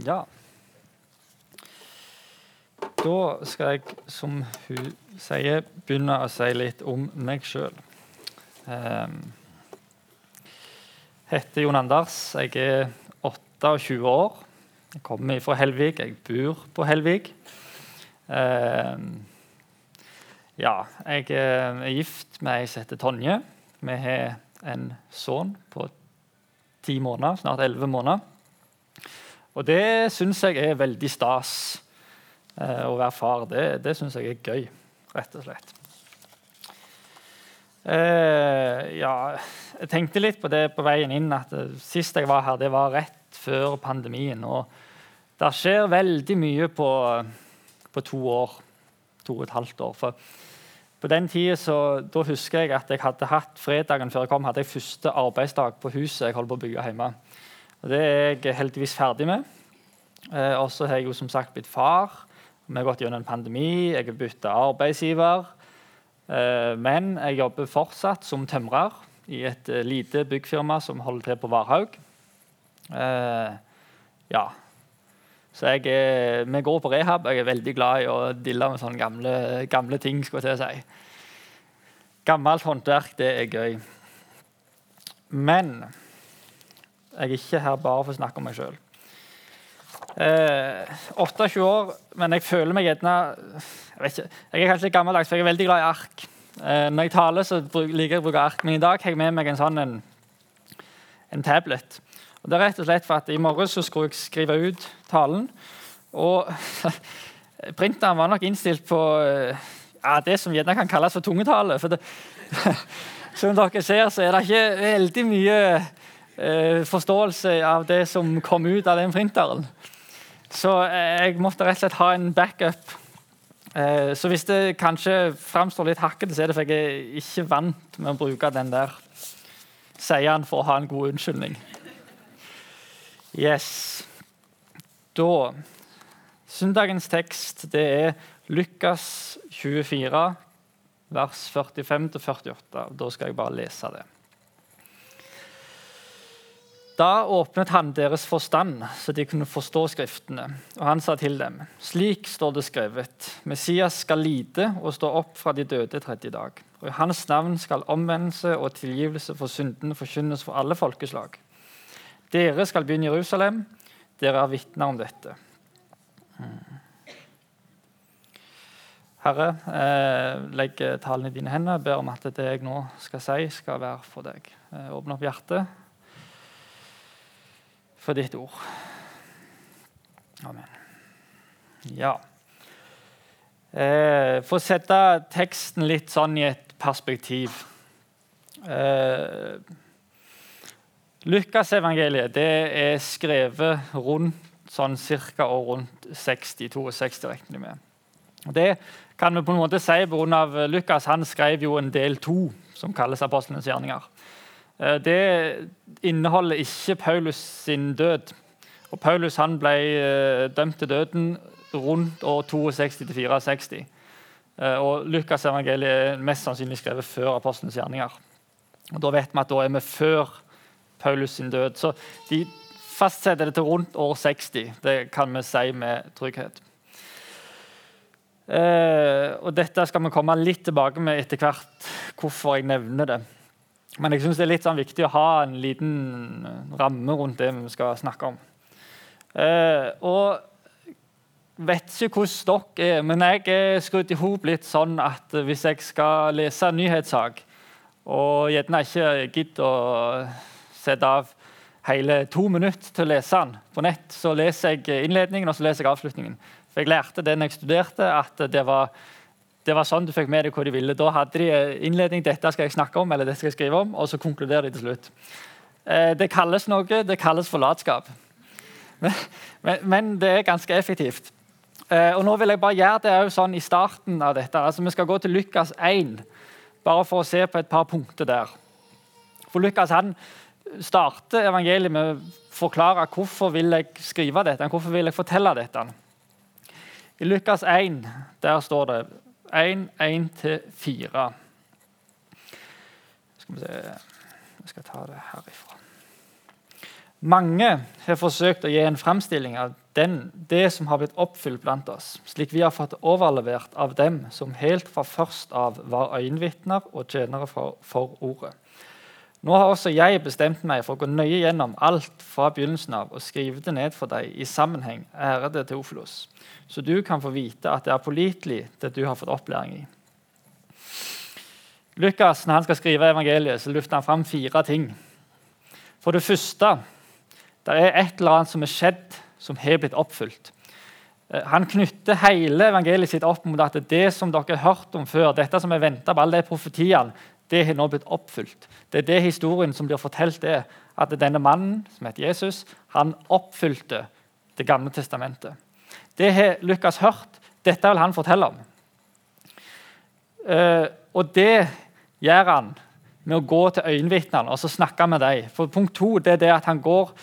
Ja. Da skal jeg, som hun sier, begynne å si litt om meg sjøl. Um, heter Jon Anders. Jeg er 28 år. Jeg kommer fra Helvik. Jeg bor på Helvik. Um, ja, jeg er gift med ei som heter Tonje. Vi har en sønn på ti måneder, snart elleve måneder. Og det syns jeg er veldig stas. Eh, å være far, det, det syns jeg er gøy, rett og slett. Eh, ja, jeg tenkte litt på det på veien inn, at sist jeg var her, det var rett før pandemien. Og det skjer veldig mye på, på to år. To og et halvt år. For på den tida da husker jeg at jeg hadde hatt fredagen før jeg kom, hadde jeg første arbeidsdag på huset jeg holdt på å bygge hjemme. Og Det er jeg heldigvis ferdig med. Eh, og så har jeg jo som sagt blitt far. Vi har gått gjennom en pandemi, jeg har bytta arbeidsgiver. Eh, men jeg jobber fortsatt som tømrer i et eh, lite byggfirma som holder til på Varhaug. Eh, ja. Så jeg er, vi går på rehab. Jeg er veldig glad i å dille med sånne gamle, gamle ting. skal jeg si. Gammelt håndverk, det er gøy. Men jeg er ikke her bare for å snakke om meg sjøl. Eh, 28 år, men jeg føler meg gjerne jeg, jeg, er kanskje litt gammeldags, for jeg er veldig glad i ark. Eh, når jeg taler, så liker jeg å bruke ark, men i dag har jeg med meg en sånn en, en tablet. Og det er rett og slett for at I morgen så skulle jeg skrive ut talen. Og printeren var nok innstilt på eh, ja, det som gjerne kan kalles for tungetale. For det, som dere ser, så er det ikke veldig mye eh, forståelse av det som kom ut av den printeren. Så eh, jeg måtte rett og slett ha en backup. Eh, så hvis det kanskje framstår litt hakkete, så er det for jeg er ikke vant med å bruke den der seieren for å ha en god unnskyldning. Yes. Da Søndagens tekst det er Lukas 24, vers 45-48. Da skal jeg bare lese det. Da åpnet han deres forstand, så de kunne forstå Skriftene. Og han sa til dem.: Slik står det skrevet. Messias skal lide og stå opp fra de døde tredje dag. Og i hans navn skal omvendelse og tilgivelse for syndene forkynnes for alle folkeslag. Dere skal begynne i Jerusalem. Dere er vitner om dette. Herre, eh, legg talene i dine hender. Jeg ber om at det jeg nå skal si, skal være for deg. Eh, åpne opp hjertet for ditt ord. Amen. Ja. Eh, for å sette teksten litt sånn i et perspektiv eh, Lukasevangeliet er skrevet rundt sånn cirka år rundt 60-62, regner jeg med. Det kan vi på en måte si pga. Lukas. Han skrev jo en del to, som kalles apostlenes gjerninger. Eh, det inneholder ikke Paulus sin død. Og Paulus han ble eh, dømt til døden rundt år 62-64. Eh, og Lukas evangeliet er mest sannsynlig skrevet før apostelens gjerninger. Og Da vet vi at da er vi før Paulus sin død. Så de fastsetter det til rundt år 60. Det kan vi si med trygghet. Og Dette skal vi komme litt tilbake med etter hvert, hvorfor jeg nevner det. Men jeg syns det er litt sånn viktig å ha en liten ramme rundt det vi skal snakke om. Eh, og vet ikke hvordan dere er, men jeg er skrudd i hop litt sånn at hvis jeg skal lese en nyhetssak, og gjerne ikke gidder å sette av hele to minutter til å lese den på nett, så leser jeg innledningen og så leser jeg avslutningen. For Jeg lærte den jeg studerte, at det var det var sånn du fikk med deg hva de ville. Da hadde de innledning dette skal jeg snakke om, eller dette skal jeg skrive om, og så konkluderer de til slutt. Eh, det kalles noe, det kalles for latskap. Men, men, men, det er ganske effektivt. Eh, og nå vil jeg bare gjøre det sånn i starten av dette. Altså, Vi skal gå til Lukas 1, bare for å se på et par punkter der. For Lukas han starter evangeliet med å forklare hvorfor vil jeg skrive dette, hvorfor vil jeg fortelle dette. I Lukas 1 der står det 1, 1-4. Skal vi se Jeg skal ta det herifra. Mange har forsøkt å gi en framstilling av den, det som har blitt oppfylt blant oss, slik vi har fått overlevert av dem som helt fra først av var øyenvitner og tjenere for, for ordet. Nå har også jeg bestemt meg for å gå nøye gjennom alt fra begynnelsen av og skrive det ned for deg i sammenheng, ærede Teofilos, så du kan få vite at det er pålitelig, det du har fått opplæring i. Lukas når han skal skrive evangeliet, så lufter han fram fire ting. For det første det er et eller annet som er skjedd, som har blitt oppfylt. Eh, han knytter hele evangeliet sitt opp mot at det som dere har hørt om før, dette som er venta på alle de profetiene, det har nå blitt oppfylt. Det er det historien som blir fortalt, er at denne mannen som heter Jesus, han oppfylte Det gamle testamentet. Det har Lukas hørt. Dette vil han fortelle om. Uh, og det gjør han med å gå til øyenvitnene og så snakke med dem. For Punkt to det er det at han går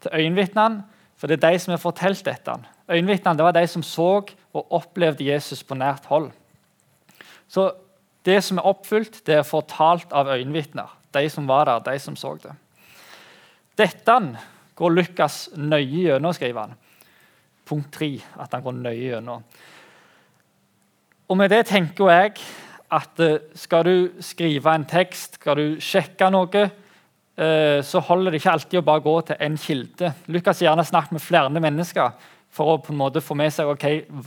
til øyenvitnene, for det er de som har fortalt dette. Øyenvitnene var de som så og opplevde Jesus på nært hold. Så det som er oppfylt, det er fortalt av øyenvitner. De som var der, de som så det. Dette går Lukas nøye gjennom, skriver han. Punkt tre, at han går nøye gjennom. Og med det tenker jeg at eh, skal du skrive en tekst, skal du sjekke noe, Eh, så holder det ikke alltid å bare gå til en kilde. Lukas gjerne snakket med flere mennesker for å på en måte få med seg ok,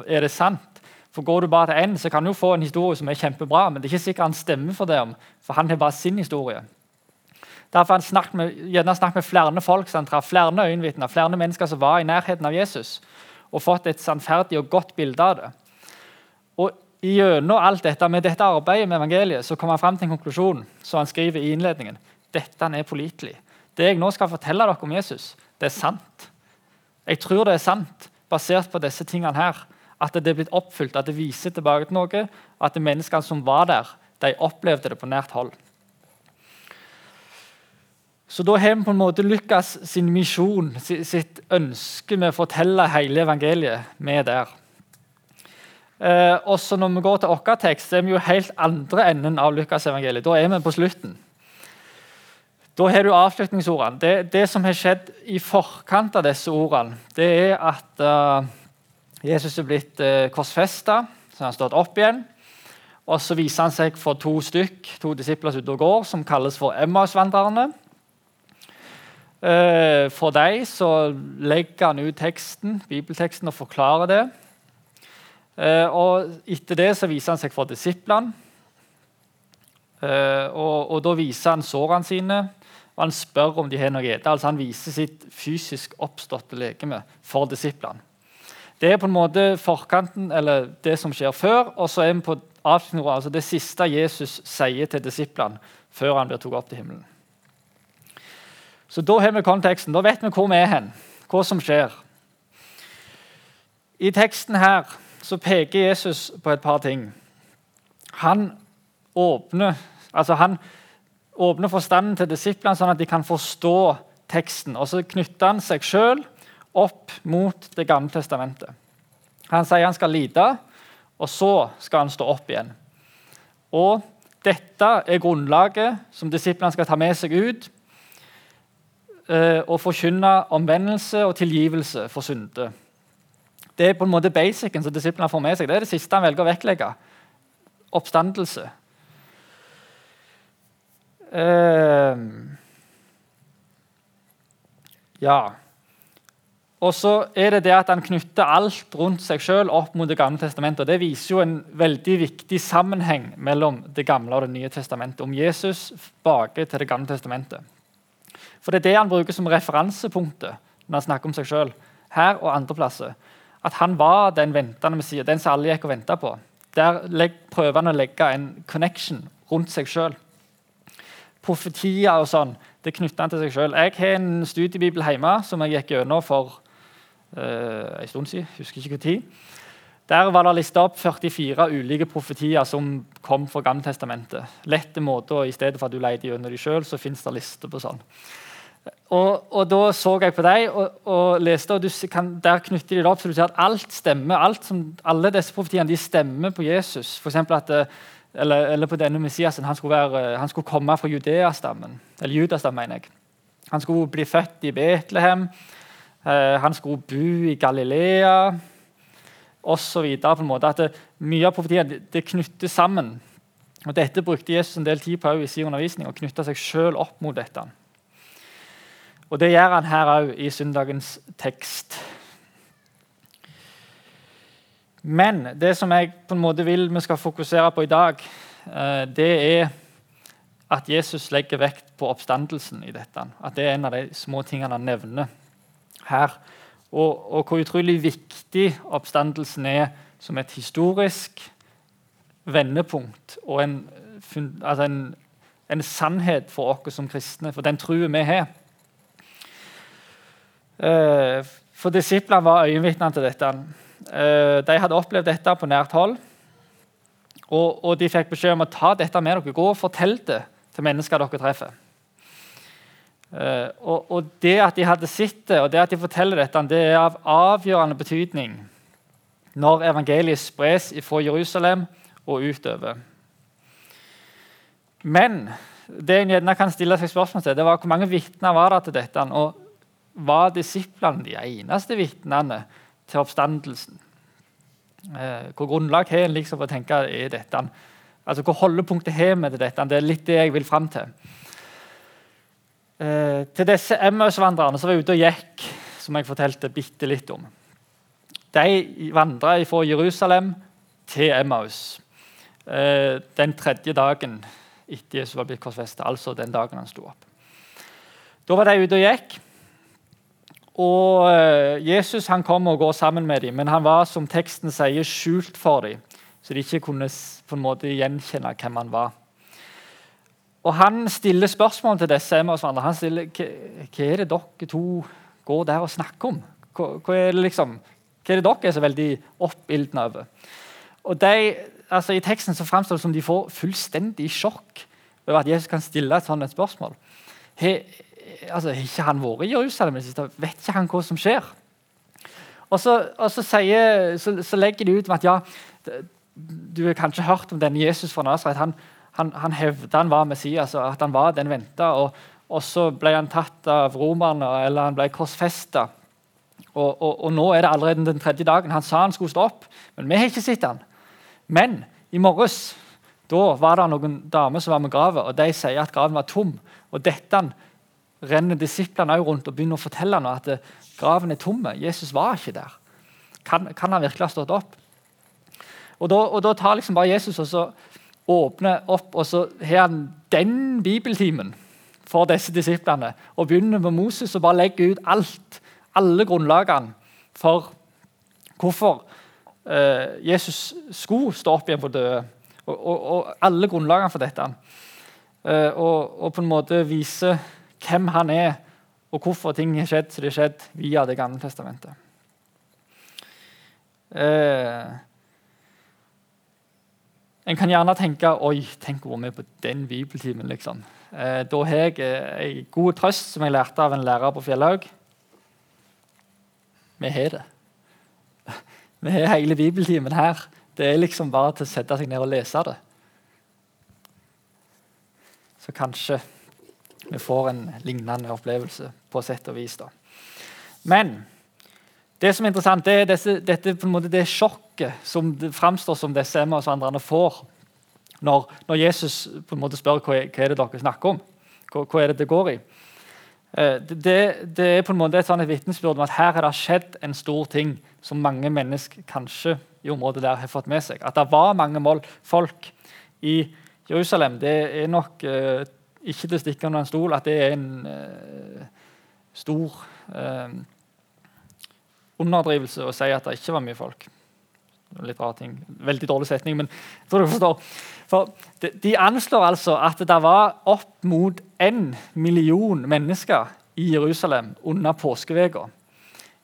er det sant. For Går du bare til én, så kan du få en historie som er kjempebra, men det er ikke sikkert han stemmer for det, om, for han har bare sin historie. Derfor har han snakket med, snakket med flere folk, så han traff flere øyenvitner, flere mennesker som var i nærheten av Jesus, og fått et sannferdig og godt bilde av det. Og Gjennom alt dette, med dette arbeidet med evangeliet så kommer han fram til en konklusjon som han skriver i innledningen dette er pålitelig. Det jeg nå skal fortelle dere om Jesus, det er sant. Jeg tror det er sant, basert på disse tingene her. At det er blitt oppfylt, at det viser tilbake til noe. At de menneskene som var der, de opplevde det på nært hold. Så da har vi på en måte Lukas sin misjon, sitt ønske med å fortelle hele evangeliet, med der. Eh, også når vi går til vår tekst, er vi jo helt andre enden av Lukasevangeliet. Da er vi på slutten. Da har du avslutningsordene. Det, det, som har skjedd i forkant av disse ordene, det er at uh, Jesus er blitt uh, korsfesta, så han har stått opp igjen. Og Så viser han seg for to stykk, to disipler ute og går, som kalles for Emmausvandrerne. Uh, for dem så legger han ut teksten, bibelteksten og forklarer det. Uh, og Etter det så viser han seg for disiplene. Og, og, Da viser han sårene sine og han spør om de har noe å spise. Altså han viser sitt fysisk oppståtte legeme for disiplene. Det er på en måte forkanten, eller det som skjer før, og så er vi på avslutningsordet, altså det siste Jesus sier til disiplene før han blir tatt opp til himmelen. Så Da har vi konteksten. Da vet vi hvor vi er hen, hva som skjer. I teksten her så peker Jesus på et par ting. Han åpner altså han åpner forstanden til disiplene, sånn at de kan forstå teksten. Og så knytter han seg sjøl opp mot Det gamle testamentet. Han sier han skal lide, og så skal han stå opp igjen. Og dette er grunnlaget som disiplene skal ta med seg ut eh, og forkynne omvendelse og tilgivelse for synder. Det er på en måte basicen som disiplene får med seg. Det er det siste han velger å vektlegge. Oppstandelse. Uh, ja. Og så er det det at Han knytter alt rundt seg sjøl opp mot Det gamle testamentet. og Det viser jo en veldig viktig sammenheng mellom Det gamle og Det nye testamentet. Om Jesus baker til Det gamle testamentet. For Det er det han bruker som referansepunktet når han snakker om seg sjøl. Her og andre. At han var den ventende Messias, den som alle gikk og venta på. Der prøver han å legge en connection rundt seg sjøl profetier og sånn. Det knytter han til seg sjøl. Jeg har en studiebibel hjemme som jeg gikk gjennom for en stund siden. husker ikke når. Der var det lista opp 44 ulike profetier som kom fra Gammeltestamentet. Lette måter, I stedet for at du leter gjennom dem sjøl, så fins det lister på sånn. Og, og, Da så jeg på dem og, og, leste, og kan, der knytter de det opp så du ser at alt stemmer. Alt som, alle disse profetiene de stemmer på Jesus. For at uh, eller, eller, på denne Messiasen, han skulle, være, han skulle komme fra Judea-stammen. Eller Judastammen, mener jeg. Han skulle bli født i Betlehem. Eh, han skulle bo i Galilea osv. Mye av profetien det, knytter sammen. Og Dette brukte Jesus en del tid på i sin undervisning, og knytte seg sjøl opp mot dette. Og Det gjør han her òg i søndagens tekst. Men det som jeg på en måte vil vi skal fokusere på i dag, eh, det er at Jesus legger vekt på oppstandelsen i dette. At det er en av de små tingene han nevner her. Og, og hvor utrolig viktig oppstandelsen er som et historisk vendepunkt og en, altså en, en sannhet for oss som kristne, for den troen vi har. Eh, for disiplene var øyenvitner til dette. Eh, de hadde opplevd dette på nært hold. Og, og, de fikk beskjed om å ta dette med dere. Gå og fortell det til mennesker dere treffer. Uh, og, og, Det at de hadde sett det, og det at de forteller dette, det er av avgjørende betydning når evangeliet spres fra Jerusalem og utover. Men det en gjerne kan stille seg spørsmål til, det var hvor mange vitner var det til dette. Og var disiplene de eneste vitnene til oppstandelsen? Eh, hvor grunnlag har en liksom for å tenke er dette? Altså, Hvor holdepunktet har vi til dette? Det er litt det jeg vil fram til. Eh, til disse Emmaus-vandrerne som var ute og gikk, som jeg fortalte bitte litt om. De vandra fra Jerusalem til Emmaus eh, den tredje dagen etter Jesus var blitt korsfesta, altså den dagen han sto opp. Da var de ute og gikk. Og eh, Jesus han kom og går sammen med dem, men han var som teksten sier, skjult for dem, så de ikke kunne på en måte gjenkjenne hvem han var. Og Han stiller spørsmål til disse. Han stiller hva er det dere to går der og snakker om. Hva, hva, er, det liksom, hva er det dere er så veldig oppildna over? Og de, altså I teksten så framstår det som de får fullstendig sjokk over at Jesus kan stille et sånt spørsmål. He, altså, ikke han vært i Jerusalem? det siste? Vet ikke han hva som skjer? Og så, og så, sier, så, så legger de ut med at ja, du har kanskje hørt om denne Jesus fra Nasaret. Han, han, han hevda han var Messias, og at han var den venta. Og, og, så ble han tatt av romerne, eller han ble korsfesta. Og, og, og, nå er det allerede den tredje dagen. Han sa han skulle stå opp, men vi har ikke sett han. Men i morges da var det noen damer som var med graven, og de sier at graven var tom. Og dette renner disiplene også rundt og begynner å fortelle nå at graven er tom. Jesus var ikke der. Kan, kan han virkelig ha stått opp? Og da, og da tar liksom bare Jesus og så åpner opp, og så har han den bibeltimen for disse disiplene. Og begynner med Moses og bare legger ut alt, alle grunnlagene for hvorfor eh, Jesus skulle stå opp igjen på døde. Og, og, og, alle grunnlagene for dette. Eh, og, og, på en måte vise hvem han er, og hvorfor ting har skjedd som de har skjedd via Det gamle testamentet. Eh, en kan gjerne tenke oi, tenk hvor vi er på den bibeltimen. liksom. Eh, da har jeg eh, en god trøst som jeg lærte av en lærer på Fjellhaug. Vi har det. Vi har hele bibeltimen her. Det er liksom bare til å sette seg ned og lese det. Så kanskje vi får en lignende opplevelse på sett og vis. da. Men det som er interessant, det er disse, dette, på en måte, det sjokket som det framstår som disse Emmaus-vandrerne får når, når, Jesus på en måte spør hva, hva er det dere snakker om. Hva, hva er det det går i? Eh, det, det, er på en måte et, sånn vitnesbyrd om at her har det skjedd en stor ting som mange mennesker kanskje i området der har fått med seg. At det var mange mål, folk i Jerusalem, det er nok eh, ikke til å stikke under en stol at det er en eh, stor eh, underdrivelse å si at det ikke var mye folk. Litt rar ting. Veldig dårlig setning, men jeg tror dere forstår. For de, anslår altså at det var opp mot én million mennesker i Jerusalem under påskeveka.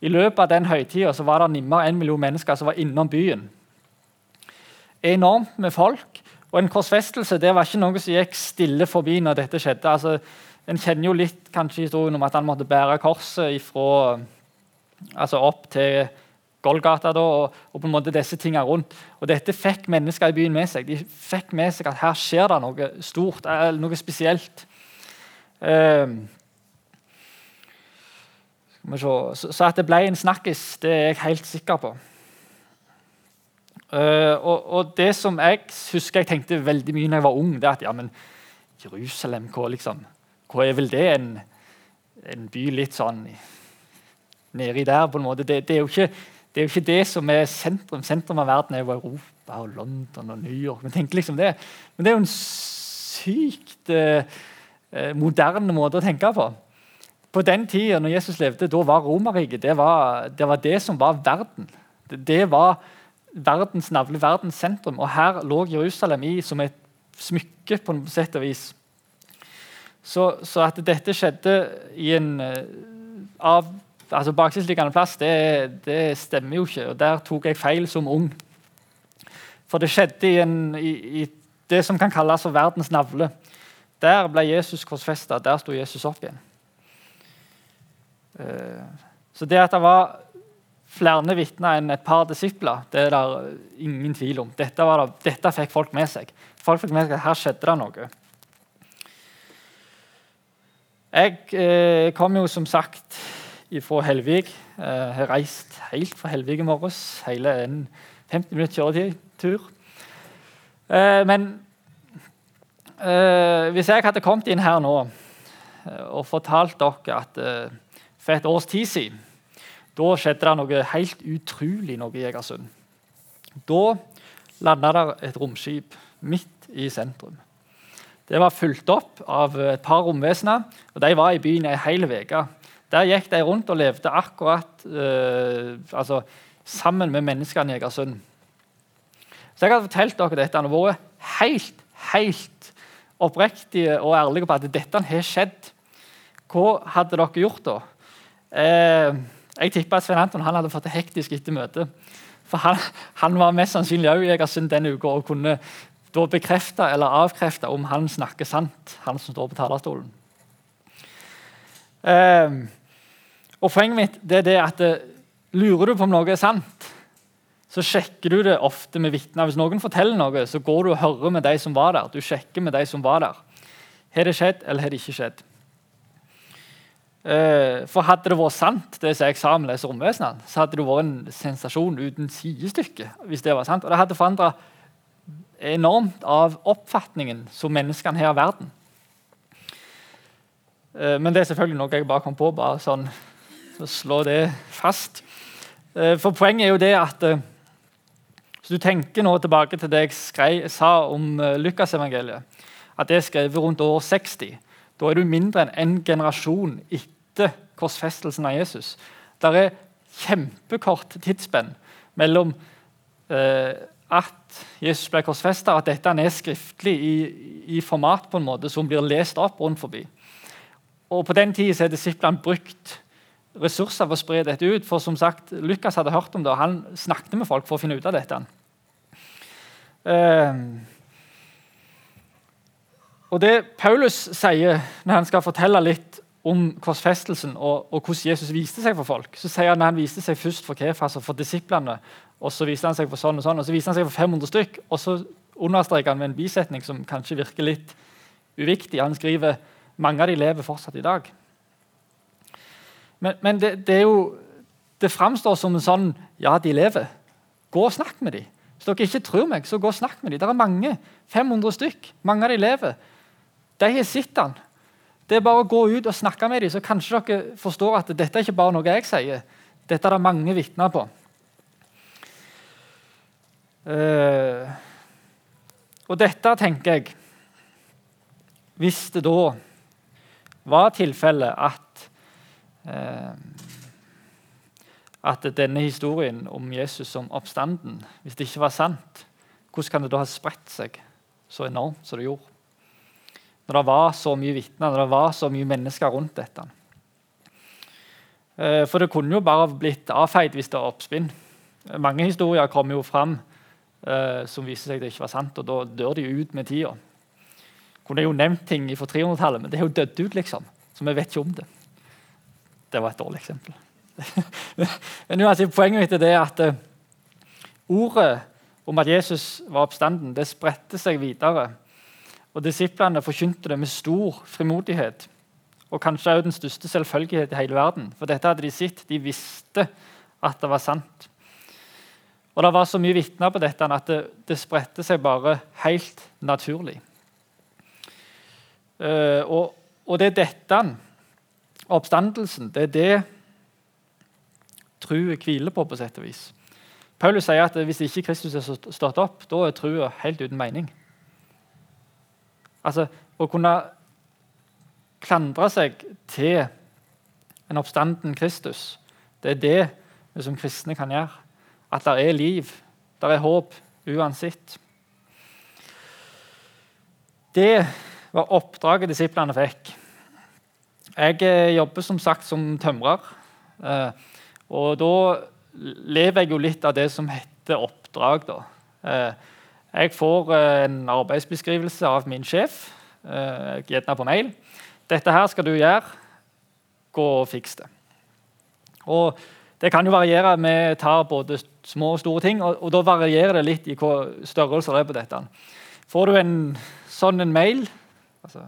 I løpet av den høytida var det nærmere en million mennesker som var innom byen. Enormt med folk. Og en korsfestelse det var ikke noe som gikk stille forbi når dette skjedde. Altså, en kjenner jo litt kanskje historien om at han måtte bære korset ifra altså opp til Golgata da, og, og, på en måte disse tingene rundt. Og Dette fikk mennesker i byen med seg. De fikk med seg at her skjer det noe stort, noe spesielt. Um, Så, så, at det ble en snakkis, det er jeg helt sikker på. Uh, og, og, det som jeg husker jeg tenkte veldig mye når jeg var ung, det er at ja, men Jerusalem, hva, liksom, hva er vel det? En, en by litt sånn nedi der, på en måte. Det, det, er ikke, det, er jo ikke, det som er sentrum. Sentrum av verden er jo Europa og London og New York. Men, liksom det. men det er jo en sykt eh, moderne måte å tenke på. På den tida når Jesus levde, da var Romerriket det, det, var det som var verden. Det, det var verdens navle, verdens sentrum. Og her lå Jerusalem i som et smykke, på en sett og vis. Så, så at dette skjedde i en uh, av, altså bakstilliggende plass, det, det, stemmer jo ikke. og Der tok jeg feil som ung. For det skjedde i, en, i, i det som kan kalles verdens navle. Der ble Jesus korsfesta. Der sto Jesus opp igjen. Uh, så det at det var flere vitner enn et par disipler. Det er det ingen tvil om. Dette, det, dette, fikk folk med seg. Folk fikk med seg at her skjedde det noe. Jeg eh, kom jo som sagt fra Helvik. Jeg har reist helt fra Helvig i morges. Hele en 50 minutter kjøretur. Eh, men eh, hvis jeg hadde kommet inn her nå eh, og fortalt dere at eh, for et års tid siden da skjedde det noe helt utrolig noe i Egersund. Da landa det et romskip midt i sentrum. Det var fulgt opp av et par romvesener, og de var i byen ei hel uke. Der gikk de rundt og levde akkurat øh, altså, sammen med menneskene i Egersund. Så jeg har fortalt dere dette og vært helt, helt oppriktige og ærlige på at dette har skjedd. Hva hadde dere gjort da? Eh, jeg tipper at Svein Anton han hadde fått det hektisk etter møtet. For han, han var mest sannsynlig òg i Egersund denne uka og kunne da bekrefte eller avkrefte om han snakker sant, han som står på talerstolen. Um, og Poenget mitt det er det at uh, lurer du på om noe er sant, så sjekker du det ofte med vitner. Hvis noen forteller noe, så går du og hører med de som var der. Du sjekker med de som var der. Har det skjedd, eller har det ikke skjedd? Eh, for hadde det vært sant, det som jeg sa om disse romvesenene, så hadde det vært en sensasjon uten sidestykke. hvis det var sant. Og det hadde forandra enormt av oppfatningen som menneskene har av verden. Eh, men det er selvfølgelig noe jeg bare kom på, bare sånn å slå det fast. Eh, for poenget er jo det at Hvis du tenker nå tilbake til det jeg skrei, sa om Lukasevangeliet, at det er skrevet rundt år 60, da er du mindre enn en generasjon etter korsfestelsen av Jesus. Det er kjempekort tidsspenn mellom eh, at Jesus ble korsfesta, at dette er skriftlig i, i, format på en måte som blir lest opp rundt forbi. Og På den tida har disiplene brukt ressurser for å spre dette ut. For som sagt, Lukas hadde hørt om det, og han snakket med folk for å finne ut av dette. Eh, og Det Paulus sier når han skal fortelle litt om korsfestelsen og, og, hvordan Jesus viste seg for folk. Så sier han at han viste seg først for Kefas og for disiplene. og Så viste han seg for sånn og sånn, og så viste han seg for 500 stykk. Og så understreker han med en bisetning som kanskje virker litt uviktig. Han skriver mange av de lever fortsatt i dag. Men, men det, det, er jo, det framstår som en sånn Ja, de lever. Gå og snakk med dem. Hvis dere ikke tror meg, så gå og snakk med dem. Det er mange. 500 stykk. Mange av de lever. De har sett han. Det er bare å gå ut og snakke med dem, så kanskje dere forstår at dette er ikke bare noe jeg sier. Dette er det mange vitner på. Uh, og dette tenker jeg Hvis det da var tilfellet at at denne historien om Jesus som oppstanden, hvis det ikke var sant, hvordan kan det da ha spredt seg så enormt som det gjorde? Når det var så mye vitner, når det var så mye mennesker rundt dette. Eh, for det kunne jo bare blitt avfeid hvis det var oppspinn. Mange historier kommer jo fram eh, som viser seg det ikke var sant, og da dør de ut med tida. Kunne jo nevnt ting fra 300-tallet, men det er jo dødd ut, liksom. Så vi vet ikke om det. Det var et dårlig eksempel. men uansett, Poenget mitt er at uh, ordet om at Jesus var oppstanden, det spredte seg videre og Disiplene forkynte det med stor frimodighet Og kanskje også den største selvfølgelighet i hele verden. For dette hadde de sett. De visste at det var sant. Og Det var så mye vitner på dette at det, det spredte seg bare helt naturlig. Uh, og, og, det er dette, oppstandelsen, det er det trua hviler på, på sett og vis. Paulus sier at hvis ikke Kristus er stått opp, da er trua helt uten mening. Altså, Å kunne klandre seg til en oppstanden Kristus, det er det vi som kristne kan gjøre. At det er liv, det er håp, uansett. Det var oppdraget disiplene fikk. Jeg eh, jobber som sagt som tømrer. Eh, og da lever jeg jo litt av det som heter oppdrag. da. Eh, jeg får en arbeidsbeskrivelse av min sjef, gjerne på mail. 'Dette her skal du gjøre. Gå og fiks det.' Og Det kan jo variere. Vi tar både små og store ting, og, og da varierer det litt i hva størrelse det er på dette. Får du en sånn en mail, altså,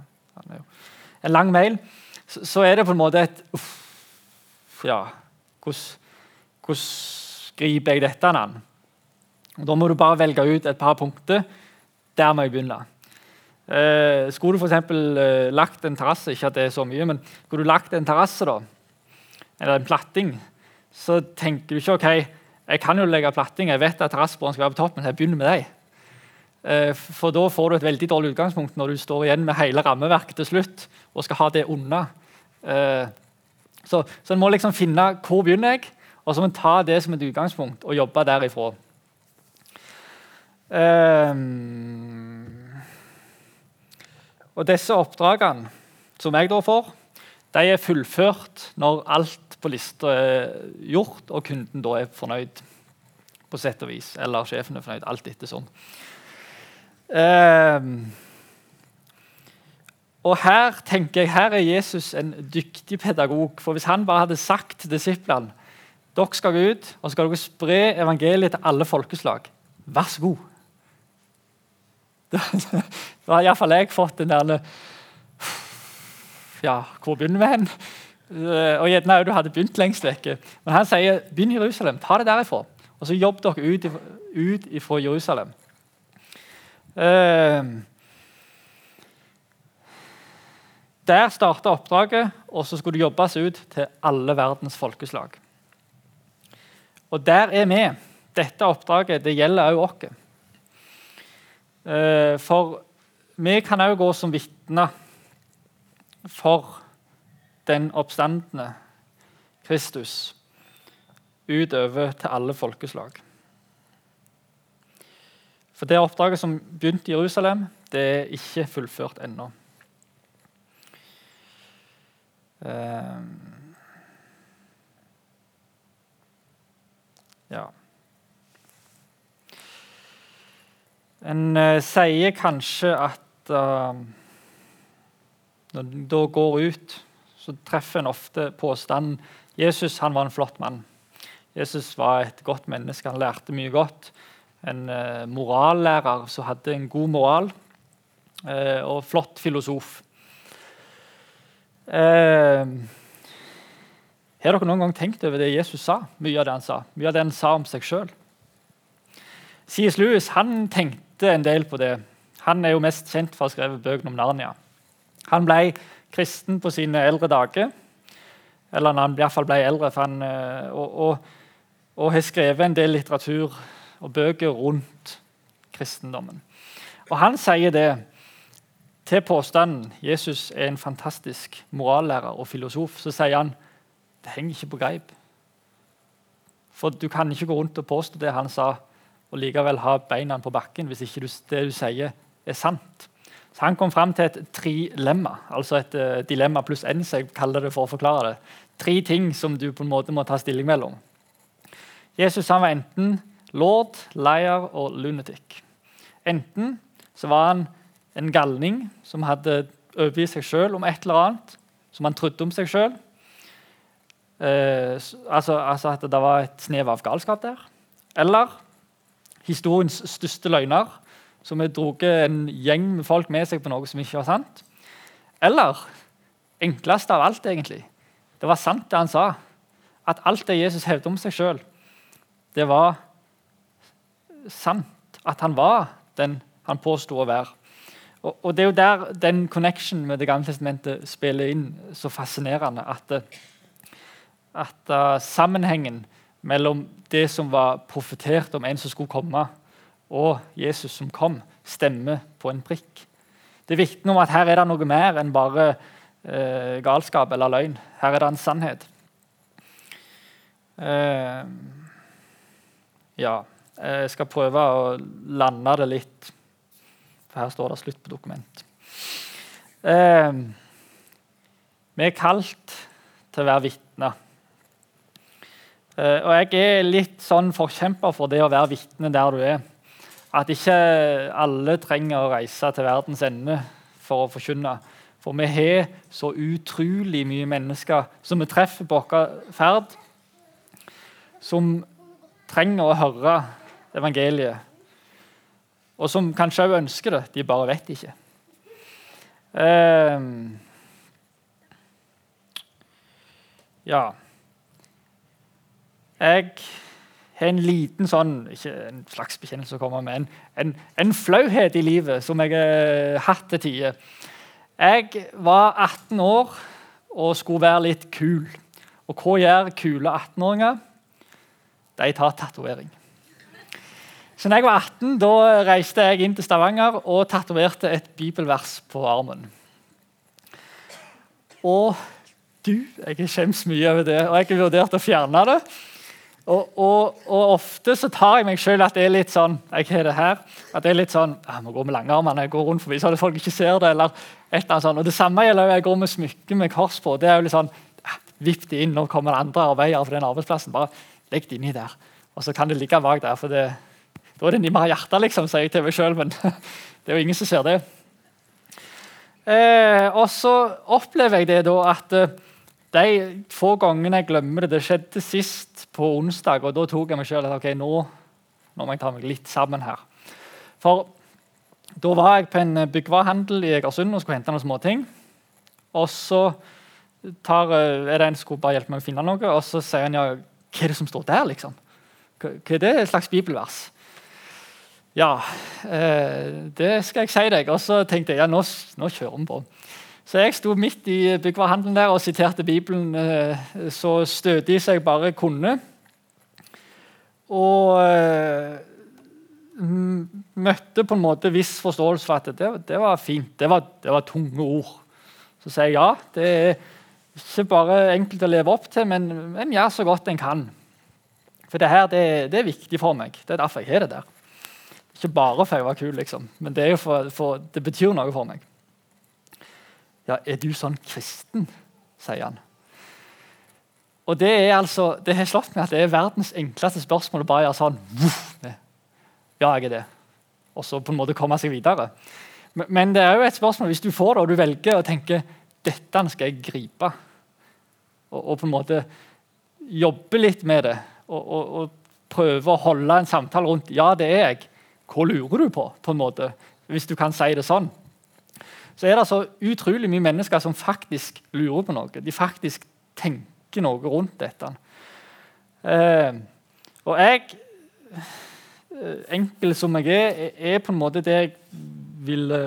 en lang mail, så, så, er det på en måte et uff, Ja, hvordan, griper jeg dette an? Da må du bare velge ut et par punkter. Der må jeg begynne. Eh, skulle du f.eks. Eh, lagt en terrasse ikke at det er så mye, men skulle du lagt en terrasse da, eller en platting, så tenker du ikke ok, jeg kan jo legge platting, jeg vet at terrassebordene skal være på toppen, så jeg begynner med deg. Eh, for da får du et veldig dårlig utgangspunkt når du står igjen med hele rammeverket til slutt og skal ha det unna. Eh, så, så en må liksom finne hvor begynner jeg, og så må en ta det som et utgangspunkt og jobbe derifra. Um, og disse oppdragene som jeg da får, de er fullført når alt på lista er gjort, og kunden da er fornøyd. på sett og vis, Eller sjefen er fornøyd. Alt etter sånn. Og her tenker jeg, her er Jesus en dyktig pedagog. For hvis han bare hadde sagt til disiplene dere skal gå ut og skal dere spre evangeliet til alle folkeslag, vær så god Da har iallfall jeg fått den der Ja, hvor begynner vi hen? Eh, og gjerne òg du hadde begynt lengst vekke. Men han sier begynn i Jerusalem. Ta det derifra. Og så jobb dere ut, ut ifra Jerusalem. Uh, der starta oppdraget, og så skulle det jobbes ut til alle verdens folkeslag. Og der er vi. Dette oppdraget det gjelder òg oss. Eh, for vi kan òg gå som vitner for den oppstandende Kristus utover til alle folkeslag. For det oppdraget som begynte i Jerusalem, det er ikke fullført ennå. Um, ja. En uh, sier kanskje at uh, når en da går ut, så treffer en ofte påstanden Jesus han var en flott mann. Jesus var et godt menneske, han lærte mye godt. En uh, morallærer som hadde en god moral, og flott filosof. Har dere noen gang tenkt over det Jesus sa? Mye av det han sa, mye av det han sa om seg sjøl. C.S. Lewis han tenkte en del på det. Han er jo mest kjent for å ha skrevet bøkene om Narnia. Han ble kristen på sine eldre dager. Eller han i hvert fall ble eldre, han, eh, og, og, og, har skrevet en del litteratur og bøker rundt kristendommen. Og Han sier det til påstanden Jesus er en fantastisk morallærer og filosof. Så sier han det henger ikke på greip. For du kan ikke gå rundt og påstå det han sa og likevel ha beina på bakken hvis ikke det du sier, er sant. Så Han kom fram til et trilemma, altså et uh, dilemma pluss n, så jeg kaller det for å forklare det. Tre ting som du på en måte må ta stilling mellom. Jesus han var enten lord, liar og lunatic. Enten så var han en galning som hadde overbevist seg sjøl om et eller annet som han trodde om seg sjøl. Eh, altså, altså, at det var et snev av galskap der. Eller historiens største løgner, som har dratt en gjeng med folk med seg på noe som ikke var sant. Eller enklest av alt, egentlig. Det var sant, det han sa. At alt det Jesus hevdet om seg sjøl, det var sant. At han var den han påsto å være. Og, og, Det er jo der den connection med Det gamle testamentet spiller inn så fascinerende. At, at uh, sammenhengen mellom det som var profetert om en som skulle komme, og Jesus som kom, stemmer på en prikk. Det vitner om at her er det noe mer enn bare uh, galskap eller løgn. Her er det en sannhet. Uh, ja, jeg skal prøve å lande det litt. For her står det slutt på dokument. Eh, vi er kalt til å være vitner. Eh, og jeg er litt sånn forkjemper for det å være vitne der du er. At ikke alle trenger å reise til verdens ende for å forkynne. For vi har så utrolig mye mennesker som vi treffer på vår ferd, som trenger å høre evangeliet og som kanskje òg ønsker det. De bare vet ikke. Uh, ja Jeg har en liten sånn Ikke en slags bekjennelse å komme med, en, en, en flauhet i livet som jeg har hatt til tider. Jeg var 18 år og skulle være litt kul. Og hva gjør kule 18-åringer? De tar tatovering. Så da jeg var 18, da reiste jeg inn til Stavanger og tatoverte et bibelvers på armen. Og du, jeg skjemmes mye over det, og jeg har vurdert å fjerne det. Og, og, og ofte så tar jeg meg sjøl at det er litt sånn jeg har det her, at det er litt sånn, jeg må gå med langarmene, jeg går rundt forbi så folk ikke ser det. eller et eller annet sånt. Og Det samme gjelder jeg går med smykke med kors på. det er jo litt sånn, Vipp det inn, nå kommer det andre arbeidere fra den arbeidsplassen. Bare legg det inni der. Og så kan det ligge bak der. for det da er det nærmere hjertet, liksom, sier jeg til meg sjøl, men det er jo ingen som ser det. Eh, og så opplever jeg det da at eh, de få gangene jeg glemmer det Det skjedde sist på onsdag, og da tok jeg meg sjøl at nå, nå, må jeg ta meg litt sammen her. For da var jeg på en byggvarehandel i Egersund og skulle hente noen småting. Og så tar, eh, er det en som skulle bare hjelpe meg å finne noe, og så sier han ja, hva er det som står der, liksom? Hva er det slags bibelvers? Ja, eh, det skal jeg si deg. Og så tenkte jeg ja, nå, nå kjører vi på. Så jeg sto midt i byggvarehandelen der og siterte Bibelen eh, så stødig som jeg bare kunne. Og eh, møtte på en måte viss forståelse for at det, det var fint. Det var, det var, tunge ord. Så sier jeg ja, det er ikke bare enkelt å leve opp til, men, en gjør så godt en kan. For det her det, det er viktig for meg. Det er derfor jeg har det der. Ikke bare for jeg var kul, liksom, men det, for, for, det betyr noe for meg. Ja, er du sånn kristen? sier han. Og Det er altså, det har slått meg at det er verdens enkleste spørsmål å bare gjøre sånn Ja, jeg er det. Og så på en måte komme seg videre. Men, men det er jo et spørsmål hvis du får det, og du velger å tenke dette skal jeg gripe, og, og på en måte jobbe litt med det, og, og, og prøve å holde en samtale rundt ja, det er jeg, hva lurer du på, på en måte, hvis du kan si det sånn? Så er det så utrolig mye mennesker som faktisk lurer på noe. De faktisk tenker noe rundt dette. Eh, og jeg, eh, enkel som jeg er, er på en måte det jeg ville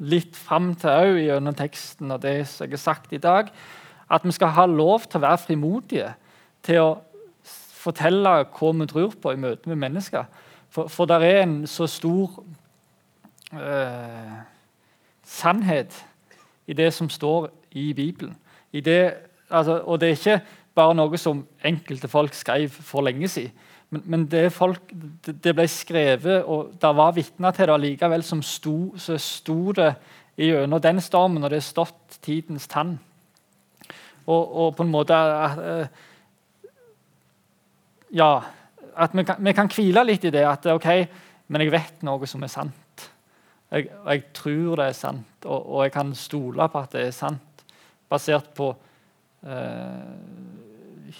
litt fram til òg gjennom teksten og det jeg har sagt i dag. At vi skal ha lov til å være frimodige til å fortelle hva vi tror på i møte med mennesker. For, for det er en så stor eh, sannhet i det som står i Bibelen. I det, altså, og det er ikke bare noe som enkelte folk skrev for lenge siden. Men, men det, folk, det, ble skrevet, og det var vitner til det likevel, som sto, så sto det gjennom den stormen, og det er stått tidens tann. Og, og på en måte uh, Ja at vi kan, vi kan, hvile litt i det. At ok, men jeg vet noe som er sant. Jeg, jeg tror det er sant, og, og, jeg kan stole på at det er sant. Basert på eh,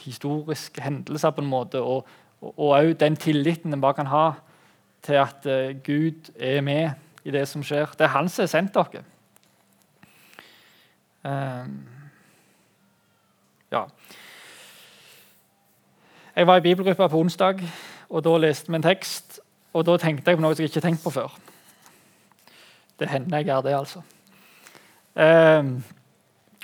historiske hendelser, på en måte, og òg den tilliten en bare kan ha til at eh, Gud er med i det som skjer. Det er han som har sendt dere. Um, ja. Jeg var i bibelgruppa på onsdag, og da leste vi en tekst. Og da tenkte jeg på noe jeg ikke har tenkt på før. Det hender jeg gjør det, altså. Eh,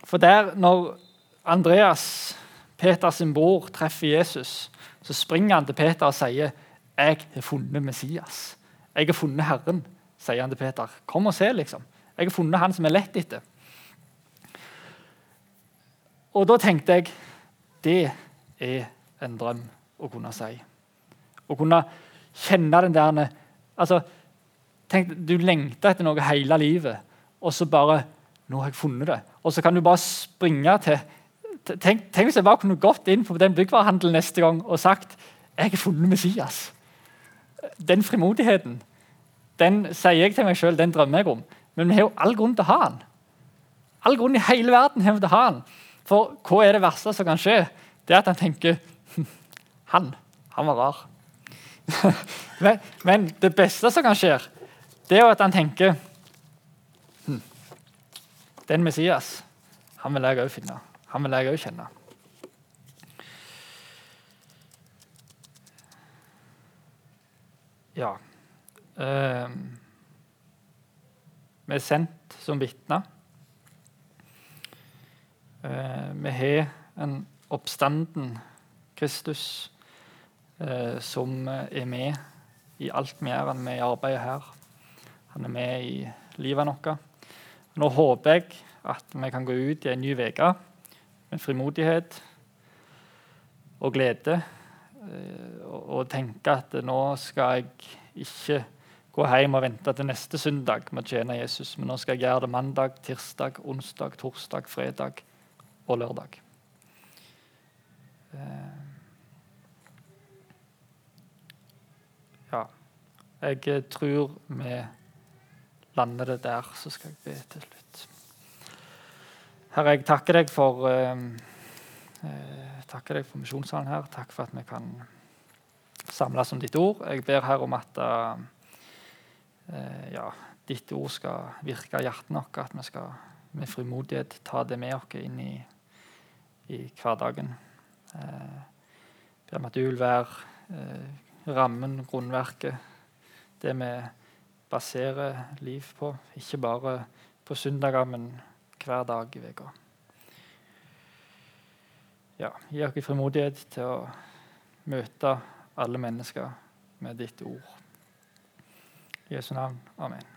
for der, når Andreas, Peters bror, treffer Jesus, så springer han til Peter og sier 'Jeg har funnet Messias'. 'Jeg har funnet Herren', sier han til Peter. 'Kom og se', liksom. 'Jeg har funnet han som er lett etter'. Og da tenkte jeg det er en drøm å kunne si. Å kunne kjenne den der altså, tenk, Du lengter etter noe hele livet, og så bare Nå har jeg funnet det. Og så kan du bare springe til Tenk, tenk hvis jeg bare kunne gått inn på den byggvarehandelen neste gang og sagt jeg har funnet Messias. Den frimodigheten den sier jeg til meg sjøl, den drømmer jeg om. Men vi har jo all grunn til å ha den. All grunn i hele verden har vi til å ha den. For hva er det verste som kan skje? Det er at han tenker Han, han var rar. men, men, det beste som kan skje, det er jo at han tenker hm, Den Messias, han vil jeg òg finne. Han vil jeg òg kjenne. Ja uh, Vi er sendt som vitner. Uh, vi har en oppstanden Kristus som er med i alt vi gjør. Han er med i arbeidet her. Han er med i livet vårt. Nå håper jeg at vi kan gå ut i en ny uke med frimodighet og glede. Eh, og tenke at nå skal jeg ikke gå hjem og vente til neste søndag med å tjene Jesus, men nå skal jeg gjøre det mandag, tirsdag, onsdag, torsdag, fredag og lørdag. Eh, ja. Jeg tror vi lander det der, så skal jeg be til slutt. Herre, jeg takker deg for eh, eh, takker deg for misjonssalen her. Takk for at vi kan samles om ditt ord. Jeg ber her om at eh, ja, ditt ord skal virke i hjertet vårt, at vi skal med frimodighet ta det med oss inn i, i hverdagen. jeg ber om at du vil være eh, rammen, grunnverket, det vi baserer liv på. Ikke bare på søndager, men hver dag i uka. Ja, gi oss frimodighet til å møte alle mennesker med ditt ord. I Jesu navn. Amen.